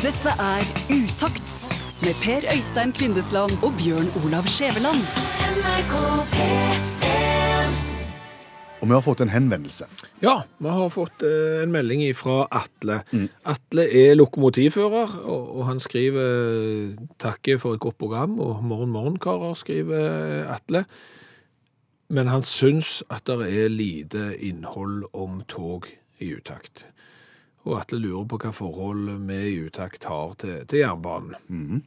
Dette er Utakt med Per Øystein Kvindesland og Bjørn Olav Skjæveland. Og vi har fått en henvendelse. Ja, vi har fått eh, en melding fra Atle. Atle er lokomotivfører, og, og han skriver 'takke for et godt program, og morgen, morgen, karer, skriver Atle. Men han syns at det er lite innhold om tog i utakt. Og Atle lurer på hva forhold vi i utakt har til, til jernbanen.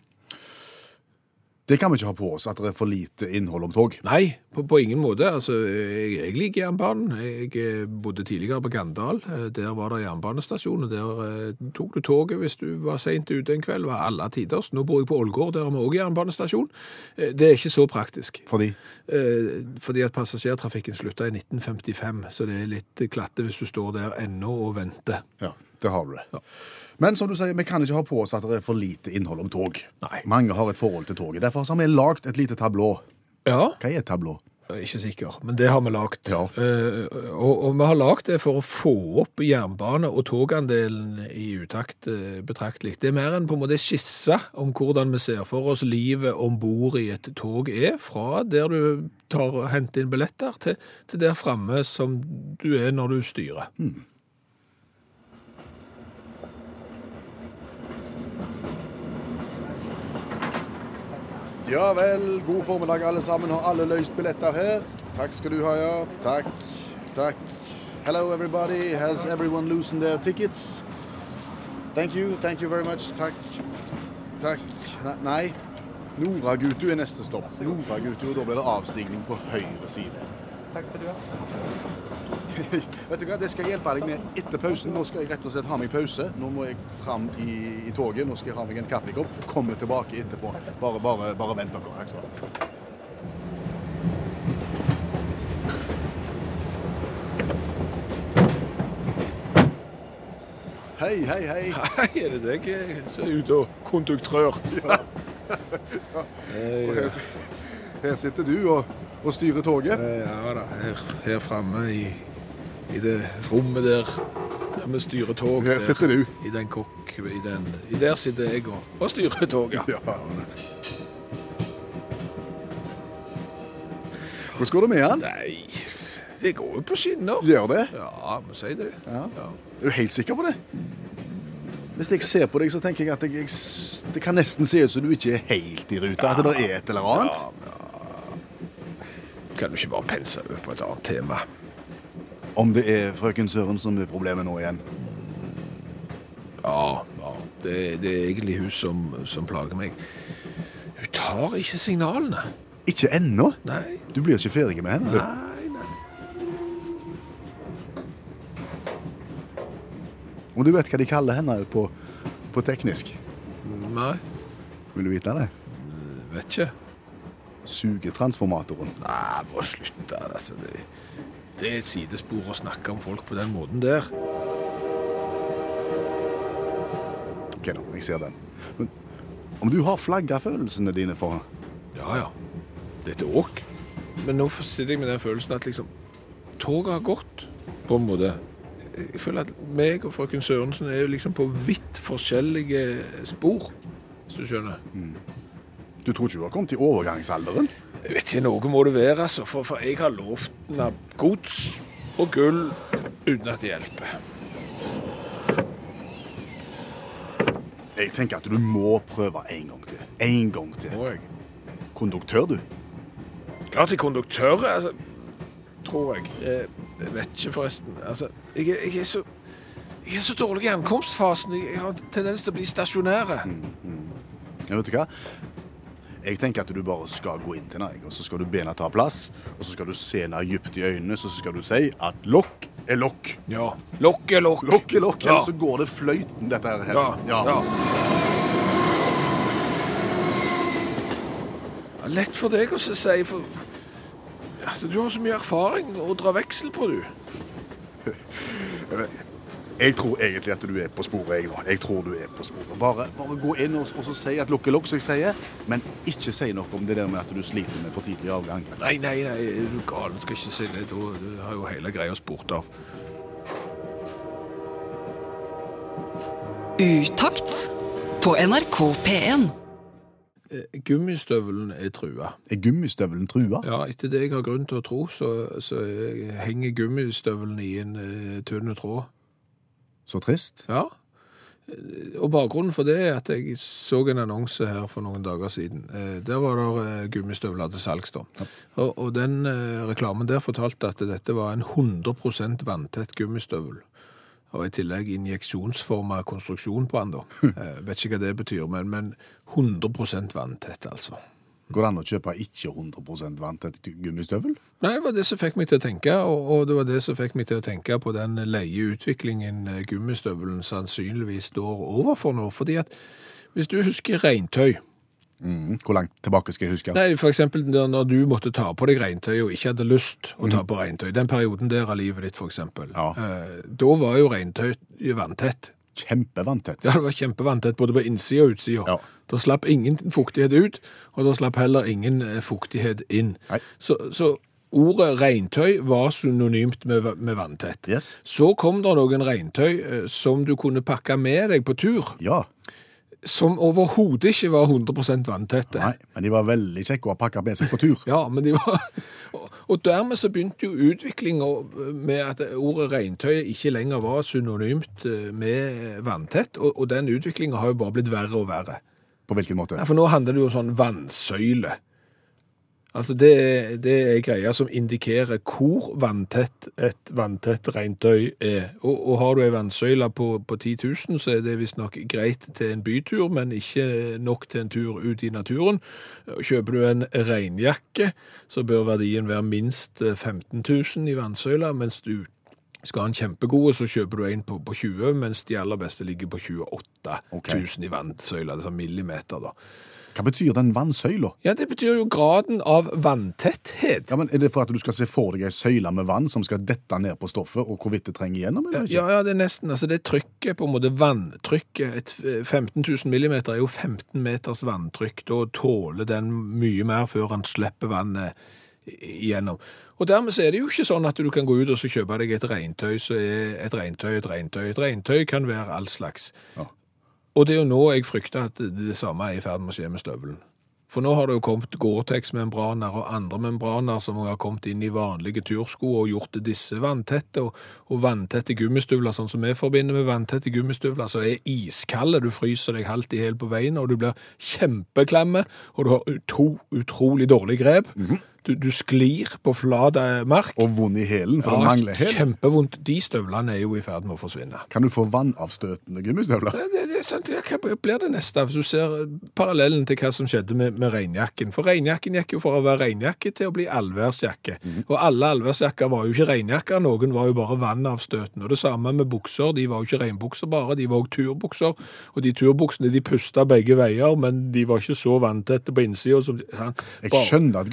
Det kan vi ikke ha på oss, at det er for lite innhold om tog. Nei, på, på ingen måte. Altså, jeg, jeg liker jernbanen. Jeg eh, bodde tidligere på Gandal. Eh, Der var det jernbanestasjon, og der eh, tok du toget hvis du var sent ute en kveld. var alle tiders. Nå bor jeg på Ålgård, der har vi også jernbanestasjon. Det er ikke så praktisk. Fordi Eh, Fordi at passasjertrafikken slutta i 1955, så det er litt klatte hvis du står der ennå og venter. Ja, det har du det. Men som du sier, vi kan ikke ha på oss at det er for lite innhold om tog. Nei. Mange har et forhold til toget. Derfor har vi lagd et lite tablå. Ja, Hva er et tablå? Ikke sikker, men det har vi lagd. Ja. Uh, og, og vi har lagd det for å få opp jernbane- og togandelen i utakt uh, betraktelig. Det er mer enn på en måte skisse om hvordan vi ser for oss livet om bord i et tog er, fra der du tar, og henter inn billetter, til, til der framme som du er når du styrer. Ja vel, god formiddag alle sammen. Har alle løst billetter her? Takk skal du ha, ja. Takk, takk. Hello everybody. Has everyone loosened their tickets? Thank you, thank you very much. Takk. Takk. Ne- Nei. Noragutu er neste stopp. Noragutu, og da blir det avstigning på høyre side. Takk skal du ha. Vet du hva, Det skal jeg hjelpe deg med etter pausen. Nå skal jeg rett og slett ha meg pause. Nå må jeg fram i, i toget. Nå skal jeg ha meg en kaffekopp. Komme tilbake etterpå. Bare, bare, bare vent dere. Takk skal ha. Hei, hei, hei. Hei, er det deg som er ute og konduktør? Og her, her sitter du og, og styrer toget. Ja da, her, her framme i, i det rommet der, der vi styrer tog. Der, sitter du. I den kokk, i den, i der sitter jeg og, og styrer tog, ja. Ja. Hvordan går det med han? Nei, det går jo på skinner. Gjør det? Ja, vi sier det. Ja. Er du helt sikker på det? Hvis jeg ser på deg, så tenker jeg at jeg, jeg, det kan nesten se ut som du ikke er helt i ruta. At det er et eller annet. Ja, ja. Kan du ikke bare pense over på et annet tema? Om det er frøken Søren som er problemet nå igjen. Ja, ja. Det, det er egentlig hun som, som plager meg. Hun tar ikke signalene. Ikke ennå. Nei, Du blir ikke ferdig med henne. nei, nei. Og du vet hva de kaller henne på, på teknisk. Nei, Vil du vite det? vet ikke. Sugetransformatoren. Nei, bare slutt da. Altså, det, det er et sidespor å snakke om folk på den måten der. Ok da, jeg ser den. Men om du har flagga følelsene dine for Ja, ja. Det er et åk. Men nå sitter jeg med den følelsen at liksom, toget har gått, på en måte. Jeg føler at meg og frøken Sørensen er jo liksom på vidt forskjellige spor, hvis du skjønner. Du tror ikke du har kommet i overgangsalderen? Jeg vet ikke, noe må det være, altså, for, for jeg har lovt henne gods og gull uten at det hjelper. Jeg tenker at du må prøve en gang til. En gang til. Må jeg? Konduktør, du. Klart jeg er konduktør, altså, tror jeg. Jeg vet ikke forresten. Altså, jeg, jeg er så... Jeg er så dårlig i ankomstfasen. Jeg har tendens til å bli stasjonære. Ja, vet du hva? Jeg tenker at du bare skal gå inn til henne, og så skal du be henne ta plass. Og så skal du se henne dypt i øynene, så skal du si at lokk er lokk. Ja. Lokk er lokk. Lokk er lokk, Ja. eller så går det fløyten, dette her. Ja. ja. ja. Lett for deg å si, for altså, du har så mye erfaring å dra veksel på, du. Jeg tror egentlig at du er på sporet, jeg. Jeg tror du er på sporet. Bare, bare gå inn og, og så si at lukke lokk, som jeg sier. Men ikke si noe om det der med at du sliter med for tidlig avgang. Nei, nei, nei, er du gal? Skal ikke si det. Da da har jo hele greia spurt av. Utakt på NRK P1. Eh, Gummistøvelen er trua. Er gummistøvelen trua? Ja, etter det jeg har grunn til å tro, så, så henger gummistøvelen i en uh, tynn tråd. Så trist. Ja. Og bakgrunnen for det er at jeg så en annonse her for noen dager siden. Eh, Der var det eh, gummistøvler til salgs, da. Og, og den eh, reklamen der fortalte at dette var en 100% vanntett gummistøvel. Og i tillegg injeksjonsforma konstruksjon på den, da. Jeg Vet ikke hva det betyr, men, men 100% vanntett, altså. Går det an å kjøpe ikke 100 vanntett gummistøvel? Nei, det var det som fikk meg til å tenke, og, og det var det som fikk meg til å tenke på den leie utviklingen gummistøvelen sannsynligvis står overfor nå. Fordi at hvis du husker regntøy, Mm. Hvor langt tilbake skal jeg huske? nei, eksempel når du måtte ta på deg regntøy og ikke hadde lyst å ta på regntøy, den perioden der av livet ditt eksempel, Ja. eh, da var jo regntøy vanntett. Kjempevanntett. Ja, det var kjempevanntett både på innsida og utsida. Ja. Da slapp ingen fuktighet ut, og da slapp heller ingen eh, fuktighet inn. Så, så ordet regntøy var synonymt med, med vanntett. Yes. Så kom det noen regntøy eh, som du kunne pakke med deg på tur, Ja. som overhodet ikke var 100% vanntette. Nei, men de var veldig kjekke å ha pakket med seg på tur. Ja, men de var... Og, dermed så begynte jo utviklinga med at ordet regntøy ikke lenger var synonymt eh, med vanntett, og, og den utviklinga har jo bare blitt verre og verre. På hvilken måte? Ja, for nå handler det jo om sånn vannsøyle. Altså det, det er greia som indikerer hvor vanntett et vanntett regntøy er. Og, og har du ei vannsøyle på, på 10 000, så er det visstnok greit til en bytur, men ikke nok til en tur ut i naturen. Kjøper du en regnjakke, så bør verdien være minst eh, 15 000 i vannsøyla, mens du skal ha en kjempegode, så kjøper du en på, på 20, mens de aller beste ligger på 28 okay. 000 i vannsøyla, er sånn millimeter da. Hva betyr den vannsøyla? Ja, det betyr jo graden av vanntetthet. Ja, men Er det for at du skal se for deg ei søyle med vann som skal dette ned på stoffet, og hvorvidt det trenger igjennom? eller ikke? Ja, ja, det er nesten, altså det trykket på en måte vanntrykket, et eh, 15 000 millimeter er jo 15 meters vanntrykk, da tåler den mye mer før han slipper vannet igjennom. Og dermed er det jo ikke sånn at du kan gå ut og så kjøpe deg et regntøy, som er et regntøy et regntøy. Et regntøy kan være all slags. Ja. Og det er jo nå jeg frykter at det, samme er i ferd med å skje med støvelen. For nå har det jo kommet Gore-Tex-membraner og andre membraner som har kommet inn i vanlige tursko og gjort disse vanntette, og, og vanntette gummistøvler, sånn som vi forbinder med vanntette gummistøvler, så er iskalde, du fryser deg halvt i hjel på veien, og du blir kjempeklemme, og du har utro, utrolig dårlig grep. Du, du sklir på flat eh, mark. Og vond i hælen, for den mangler hæl. kjempevondt. De støvlene er jo i ferd med å forsvinne. Kan du få vannavstøtende gummistøvler? Det, det, det er sant. Ja, Hva blir det neste? Hvis du ser parallellen til hva som skjedde med, med regnjakken. For regnjakken gikk jo fra å være regnjakke til å bli allværsjakke. Og alle allværsjakker var jo ikke regnjakker, noen var jo bare vannavstøtende. Og det samme med bukser. De var jo ikke regnbukser bare, de var også turbukser. Og de turbuksene de pusta begge veier, men de var ikke så vanntette på innsida? Jeg skjønner at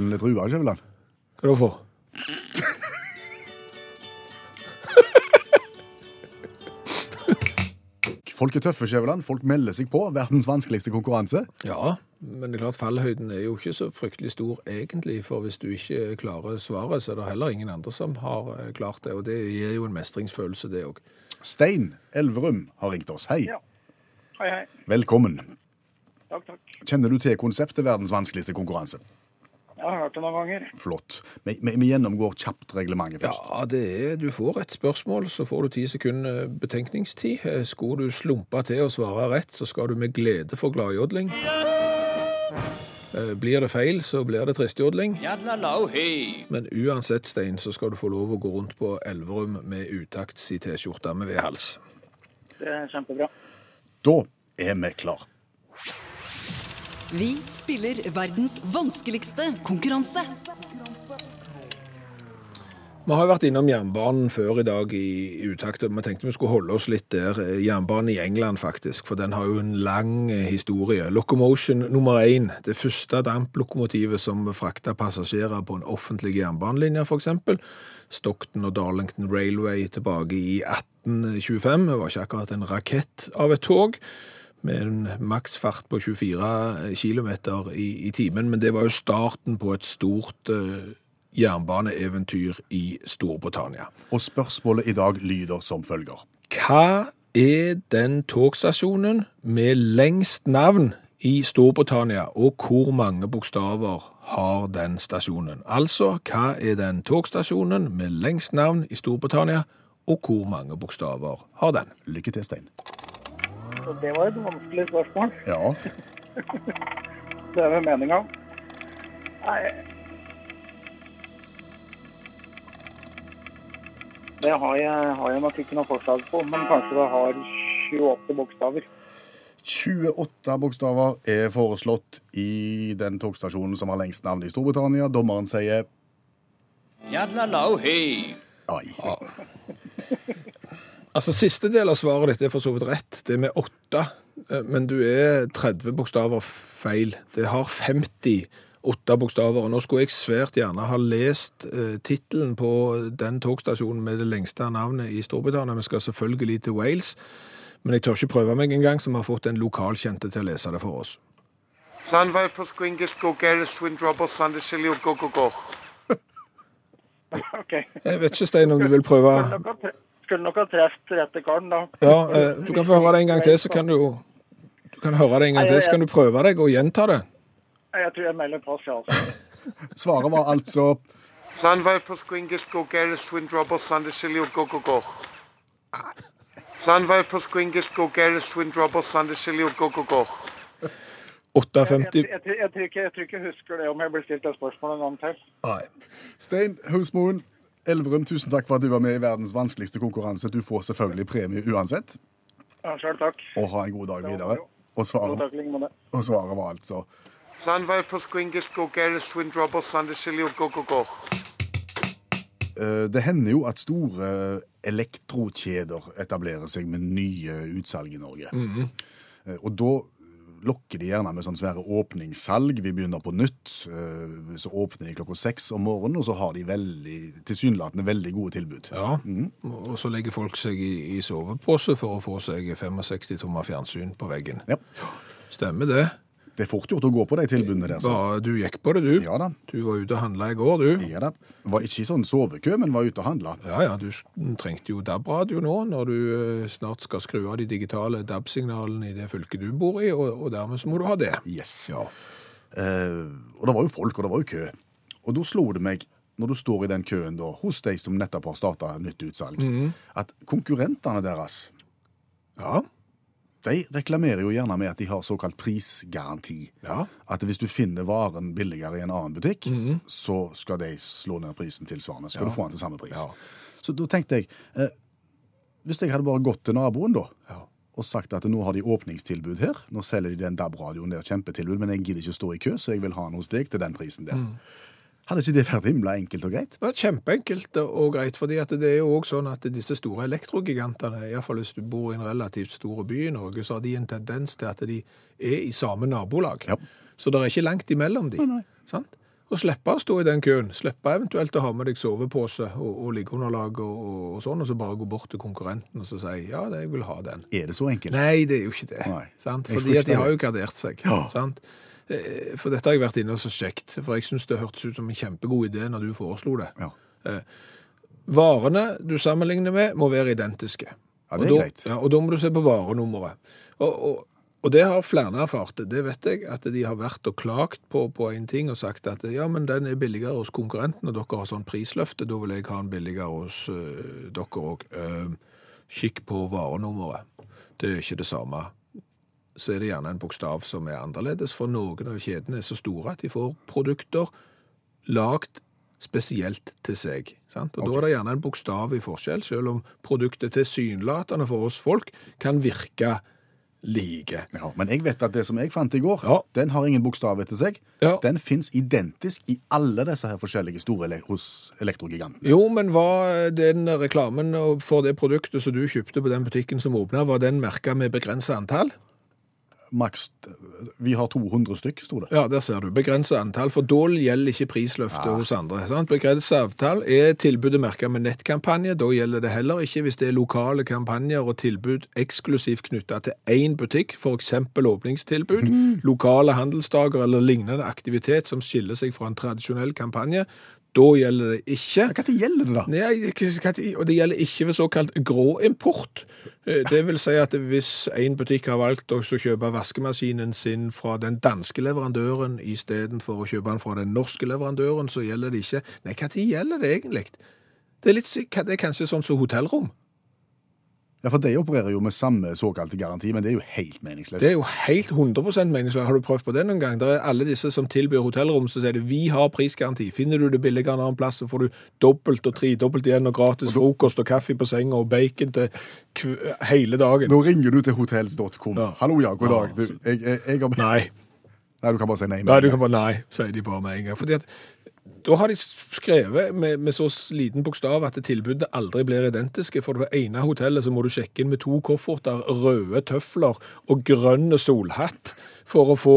gummistøvlene truer, Skjæveland. Hva da for? Folk er tøffe, Skjæveland. Folk melder seg på. Verdens vanskeligste konkurranse. Ja, men det er klart fallhøyden er jo ikke så fryktelig stor egentlig, for hvis du ikke klarer svaret, så er det heller ingen andre som har eh, klart det, og det gir jo en mestringsfølelse, det òg. Stein Elverum har ringt oss. Hei. Ja. Hei, hei. Velkommen. Takk, takk. Kjenner du til konseptet verdens vanskeligste konkurranse? Jeg har hørt det noen ganger. Flott. Vi, vi, vi gjennomgår kjapt reglementet først. Ja, det er, du får et spørsmål, så får du ti sekunder betenkningstid. Eh, Skulle du slumpe til å svare rett, så skal du med glede få gladjodling. Eh, Blir det feil, så blir det tristjodling. Men uansett, Stein, så skal du få lov å gå rundt på Elverum med utakts i T-skjorte med vedhals. Det er kjempebra. Da er vi klar. Vi spiller verdens vanskeligste konkurranse. Vi har jo vært innom jernbanen før i dag i utakt, og vi tenkte vi skulle holde oss litt der. Eh, Jernbanen i England, faktisk, for den har jo en lang eh, historie. Locomotion nummer én, det første damplokomotivet som frakta passasjerer på en offentlig jernbanelinje, f.eks. Stockton og Darlington Railway tilbake i 1825. Det var ikke akkurat en rakett av et tog med en maksfart på 24 km i, i timen, men det var jo starten på et stort uh, jernbaneeventyr i Storbritannia. Og spørsmålet i dag lyder som følger. Hva er den togstasjonen med lengst navn i Storbritannia, og hvor mange bokstaver har den stasjonen? Altså, hva er den togstasjonen med lengst navn i Storbritannia, og hvor mange bokstaver har den? Lykke til, Stein. Så det var et vanskelig spørsmål. Ja. Det er vel meninga. Nei Det har jeg, har jeg nok ikke noe forslag på, men kanskje det har 28 bokstaver. 28 bokstaver er foreslått i den togstasjonen som har lengst navn i Storbritannia. Dommeren sier Jadlalau-hei. ai. Altså, Siste del av svaret ditt er for så vidt rett. Det er med åtte, eh, men du er 30 bokstaver feil. Det har 50 åtte bokstaver. og Nå skulle jeg svært gjerne ha lest eh, tittelen på den togstasjonen med det lengste navnet i Storbritannia. Vi skal selvfølgelig til Wales, men jeg tør ikke prøve meg engang, som har fått en lokalkjente til å lese det for oss. Jeg vet ikke, Stein, om du vil prøve Skulle nok ha truffet rette karen, da. Ja, eh, Du kan få høre det en gang til, så kan du du kan høre det en gang til, så kan du prøve deg og gjenta det. Jeg tror jeg melder pass, ja. Altså. Svaret var altså Llanfair Pwllgwyngyll Gogeres Swindrobos Llandesilio Go Go Go. Llanfair Pwllgwyngyll Gogeres Swindrobos Llandesilio Go Go Go. 58 Jeg, jeg, jeg, jeg tror ikke jeg husker det om jeg blir stilt et spørsmål en gang til. Nei. Stein Husmoen Elverum, tusen takk for at du var med i verdens vanskeligste konkurranse. Du får selvfølgelig premie uansett. Ja, Sjøl takk. Og ha en god dag videre. Og svaret, og svaret var altså eh, Det hender jo at store elektrokjeder etablerer seg med nye utsalg i Norge. Eh, Og da lokker de gjerne med sånn svære åpningssalg. Vi begynner på nytt. eh, Så åpner de klokka seks om morgenen, og så har de veldig, tilsynelatende veldig gode tilbud. Ja, og så legger folk seg i, i sovepose for å få seg 65 tommer fjernsyn på veggen. Ja. Stemmer det. Det er fort gjort å gå på de tilbudene der. Så. Bare du gikk på det, du. Ja da. Du var ute og handla i går, du. Ja da. Var ikke i sånn sovekø, men var ute og handla. Ja, ja, du trengte jo DAB-radio nå, når du eh, snart skal skru av de digitale DAB-signalene i det fylket du bor i, og, og dermed så må du ha det. Yes. Ja. Eh, og det var jo folk, og det var jo kø. Og da slo det meg, når du står i den køen da, hos de som nettopp har starta nytt utsalg, at konkurrentene deres Ja, de reklamerer jo gjerne med at de har såkalt prisgaranti. ja. At hvis du finner varen billigere i en annen butikk, så skal de slå ned prisen tilsvarende. Så skal Ja. du få den til samme pris. Ja. Så da tenkte jeg eh, Hvis jeg hadde bare gått til naboen da, og sagt at nå har de åpningstilbud her, nå selger de den DAB-radioen der, kjempetilbud, men jeg gidder ikke å stå i kø, så jeg vil ha den hos deg til den prisen der. Hadde ikke det vært himla enkelt og greit? Var kjempeenkelt og greit, fordi det er jo også sånn at disse store elektrogigantene, i hvert fall hvis du bor i en relativt stor by i Norge, så har de en tendens til at de er i samme nabolag. Ja. Så det er ikke langt imellom de. Sant? Og slippe å stå i den køen, slippe eventuelt å ha med deg sovepose og, og liggeunderlag og, og, og sånn, og så bare gå bort til konkurrenten og så si ja, jeg vil ha den. Er det så enkelt? Nei, det er jo ikke det. Nei. Fordi at de har jo gardert seg. Ja. Sant? Eh, For dette har jeg vært inne og så sjekt, for jeg syns det hørtes ut som en kjempegod idé når du foreslo det. Ja. Varene du sammenligner med, må være identiske. Ja, det er og da, greit. Ja, og da må du se på varenummeret. Og, og, og det har flere erfart. Det vet jeg, at de har vært og klagt på, på en ting og sagt at ja, men den er billigere hos konkurrenten, og dere har sånn prisløfte, da vil jeg ha den billigere hos øh, dere òg. kikk på varenummeret. Det er ikke det samme. Så er det gjerne en bokstav som er annerledes, for noen av kjedene er så store at de får produkter lagt spesielt til seg. Sant? Og Da er det gjerne en bokstav i forskjell, selv om produktet tilsynelatende for oss folk kan virke like. Ja, men jeg vet at det som jeg fant i går, Ja. den har ingen bokstav etter seg. Ja. Den fins identisk i alle disse her forskjellige store ele hos elektrogigantene. Jo, men var den reklamen for det produktet som du kjøpte på den butikken som åpna, var den merka med begrensa antall? Maks Vi har 200 stykk, sto det. Ja, der ser du. Begrensa antall, for Dål gjelder ikke prisløftet hos andre. Sant? Begrensa avtale er tilbudet merka med nettkampanje. Da gjelder det heller ikke hvis det er lokale kampanjer og tilbud eksklusivt knytta til én butikk, f.eks. åpningstilbud, lokale handelsdager eller lignende aktivitet som skiller seg fra en tradisjonell kampanje. Da gjelder det ikke. Hva tid gjelder det, da? Nei, og det gjelder ikke ved såkalt gråimport. import. Det vil si at hvis en butikk har valgt å kjøpe vaskemaskinen sin fra den danske leverandøren istedenfor å kjøpe den fra den norske leverandøren, så gjelder det ikke. Nei, tid gjelder det egentlig? Det er, litt, det er kanskje sånn som hotellrom. Ja, for de opererer jo med samme såkalte garanti, men det er jo helt meningsløst. Det er jo helt 100% meningsløst. Har du prøvd på det noen gang? Det er alle disse som tilbyr hotellrom, så sier de vi har prisgaranti. Finner du det billigere en annen plass, så får du dobbelt og tredobbelt igjen og gratis frokost og kaffe på senga og bacon til hele dagen. Nå ringer du til hotels.com. Ja. Hallo, ja, god dag. Du, jeg, jeg, jeg har... Nei. Nei, du kan bare si nei. Nei, du kan bare nei, sier de bare med en gang. Fordi at da har de skrevet med, med så liten bokstav at tilbudet aldri blir identiske. For det ene hotellet så må du sjekke inn med to kofferter, røde tøfler og grønn solhatt for å få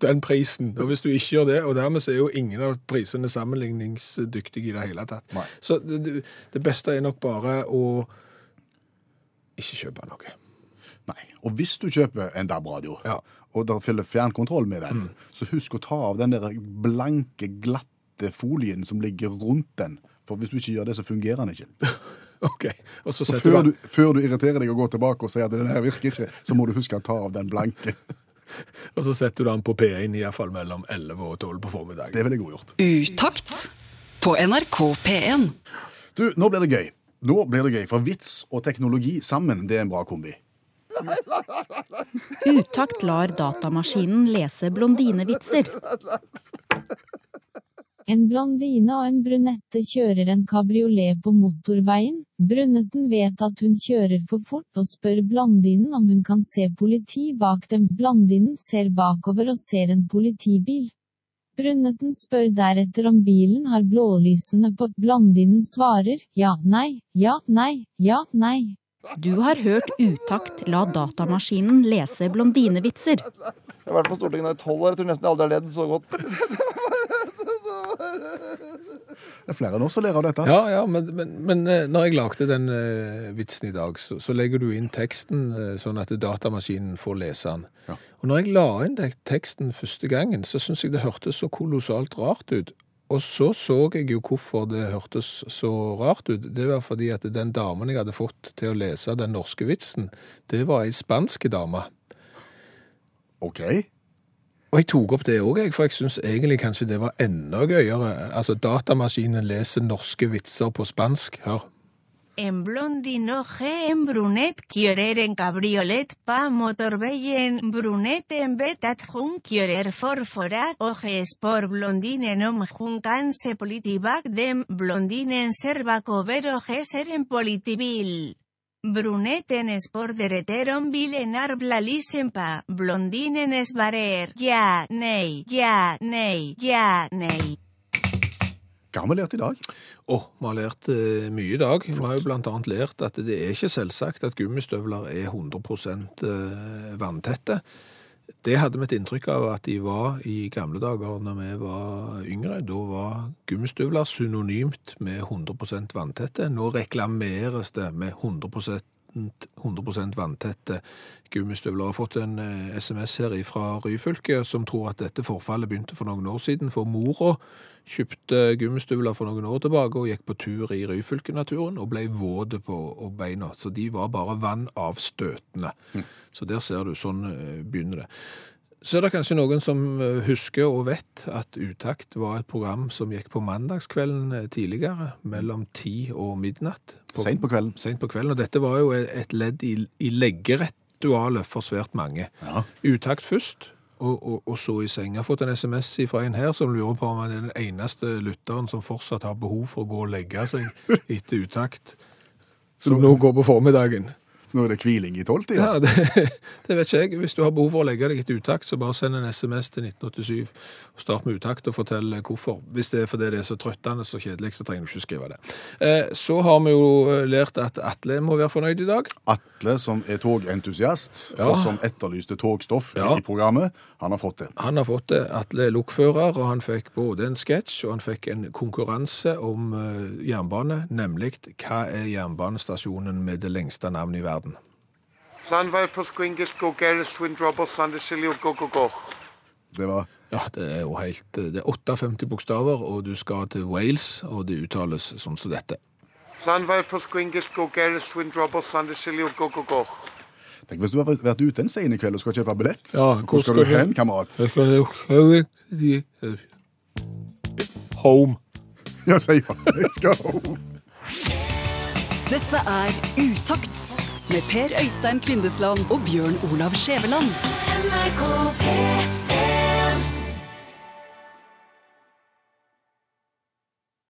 den prisen. Og hvis du ikke gjør det, og dermed så er jo ingen av prisene sammenligningsdyktige i det hele tatt. Nei. Så det, det- beste er nok bare å ikke kjøpe noe. Nei. Og hvis du kjøper en DAB-radio, Ja. og der følger fjernkontroll med den, så husk å ta av den der blanke, glatte folien som ligger rundt den. For hvis du ikke gjør det, så fungerer den ikke. Ok, og så setter før du du, før du irriterer deg og går tilbake og sier at den her virker ikke, så må du huske å ta av den blanke. Og så setter du den på P1 i hvert fall mellom 11 og 12 på formiddagen. Det ville jeg godt gjort. Utakt på NRK P1. Du, nå blir det gøy. Nå blir det gøy, for vits og teknologi sammen, det er en bra kombi. Utakt lar datamaskinen lese blondinevitser. En blondine og en brunette kjører en kabriolet på motorveien. Brunetten vet at hun kjører for fort og spør blondinen om hun kan se politi bak dem. Blondinen ser bakover og ser en politibil. Brunetten spør deretter om bilen har blålysene på. Blondinen svarer ja, nei, ja, nei, ja, nei. Du har hørt Utakt la datamaskinen lese blondinevitser. Jeg har vært på Stortinget i tolv år. Jeg tror nesten jeg aldri har ledd så godt. Det er flere enn oss som ler av dette. Ja, ja, men, men, men eh, når jeg lagde den eh, vitsen i dag, så, så legger du inn teksten eh, sånn at datamaskinen får lese den. Ja. Og når jeg la inn teksten første gangen, så syns jeg det hørtes så kolossalt rart ut. Og så så jeg jo hvorfor det hørtes så rart ut. Det var fordi at den damen jeg hadde fått til å lese den norske vitsen, det var ei spansk dame. OK. Og jeg tok opp det òg, for jeg syns egentlig kanskje det var enda gøyere. Altså, datamaskinen leser norske vitser på spansk. Hør. En blondinoje en brunet kjører en kabriolet pa motorveien brunet en betat hun kjører forforat og spør blondinen om hun kan se politibak dem blondinen ser bakover og ser en politibil. Bruneten spør deretter om bilen har blalisen pa blondinen svarer ja, nei, ja, nei, ja, nei. Hva har vi lært i dag? Å, vi har lært uh, mye i dag. Vi har jo blant annet lært at det er ikke selvsagt at gummistøvler er 100 uh, vanntette. Det hadde vi et inntrykk av at de var i gamle dager når vi var yngre. Da var gummistøvler synonymt med 100 vanntette. Nå reklameres det med 100 100 vanntette gummistøvler. Jeg har fått en eh, SMS her fra Ryfylke som tror at dette forfallet begynte for noen år siden, for mora kjøpte gummistøvler for noen år tilbake og gikk på tur i Ryfylke-naturen og ble våte på beina. Så de var bare vannavstøtende. Så der ser du, sånn eh, begynner det. Så er det kanskje noen som eh, husker og vet at Utakt var et program som gikk på mandagskvelden eh, tidligere, mellom ti og midnatt. Seint på kvelden. Sent på kvelden, og dette var jo et ledd i, i leggeritualet for svært mange. Ja. Utakt først, og, og, og så i seng. Jeg har fått en SMS fra en her som lurer på om han er den eneste lytteren som fortsatt har behov for å gå og legge seg etter utakt. Som nå går på formiddagen. Nå er det hviling i tolvtida? Ja, det, det vet ikke jeg. Hvis du har behov for å legge deg et utakt, så bare send en SMS til 1987 og start med utakt og fortell hvorfor. Hvis det er fordi det er så trøttende så kjedelig, så trenger du ikke skrive det. Eh, Så har vi jo lært at Atle må være fornøyd i dag. Atle, som er togentusiast, Ja. og som etterlyste togstoff Ja. i programmet, han har fått det. Han har fått det. Atle er lokfører, og han fikk både en sketsj og han fikk en konkurranse om eh, jernbane, nemlig hva er jernbanestasjonen med det lengste navnet i verden? Go. Det var Ja, det er jo helt Det er 58 bokstaver, og du skal til Wales, og det uttales sånn som dette. Tenk hvis du har vært ute en sen i kveld og skal kjøpe billett. Ja, Hvor skal du hen, kamerat? Home. Ja, si ja. skal home. Dette er Utakt med Per Øystein Kvindesland og Bjørn Olav Skjæveland. NRK P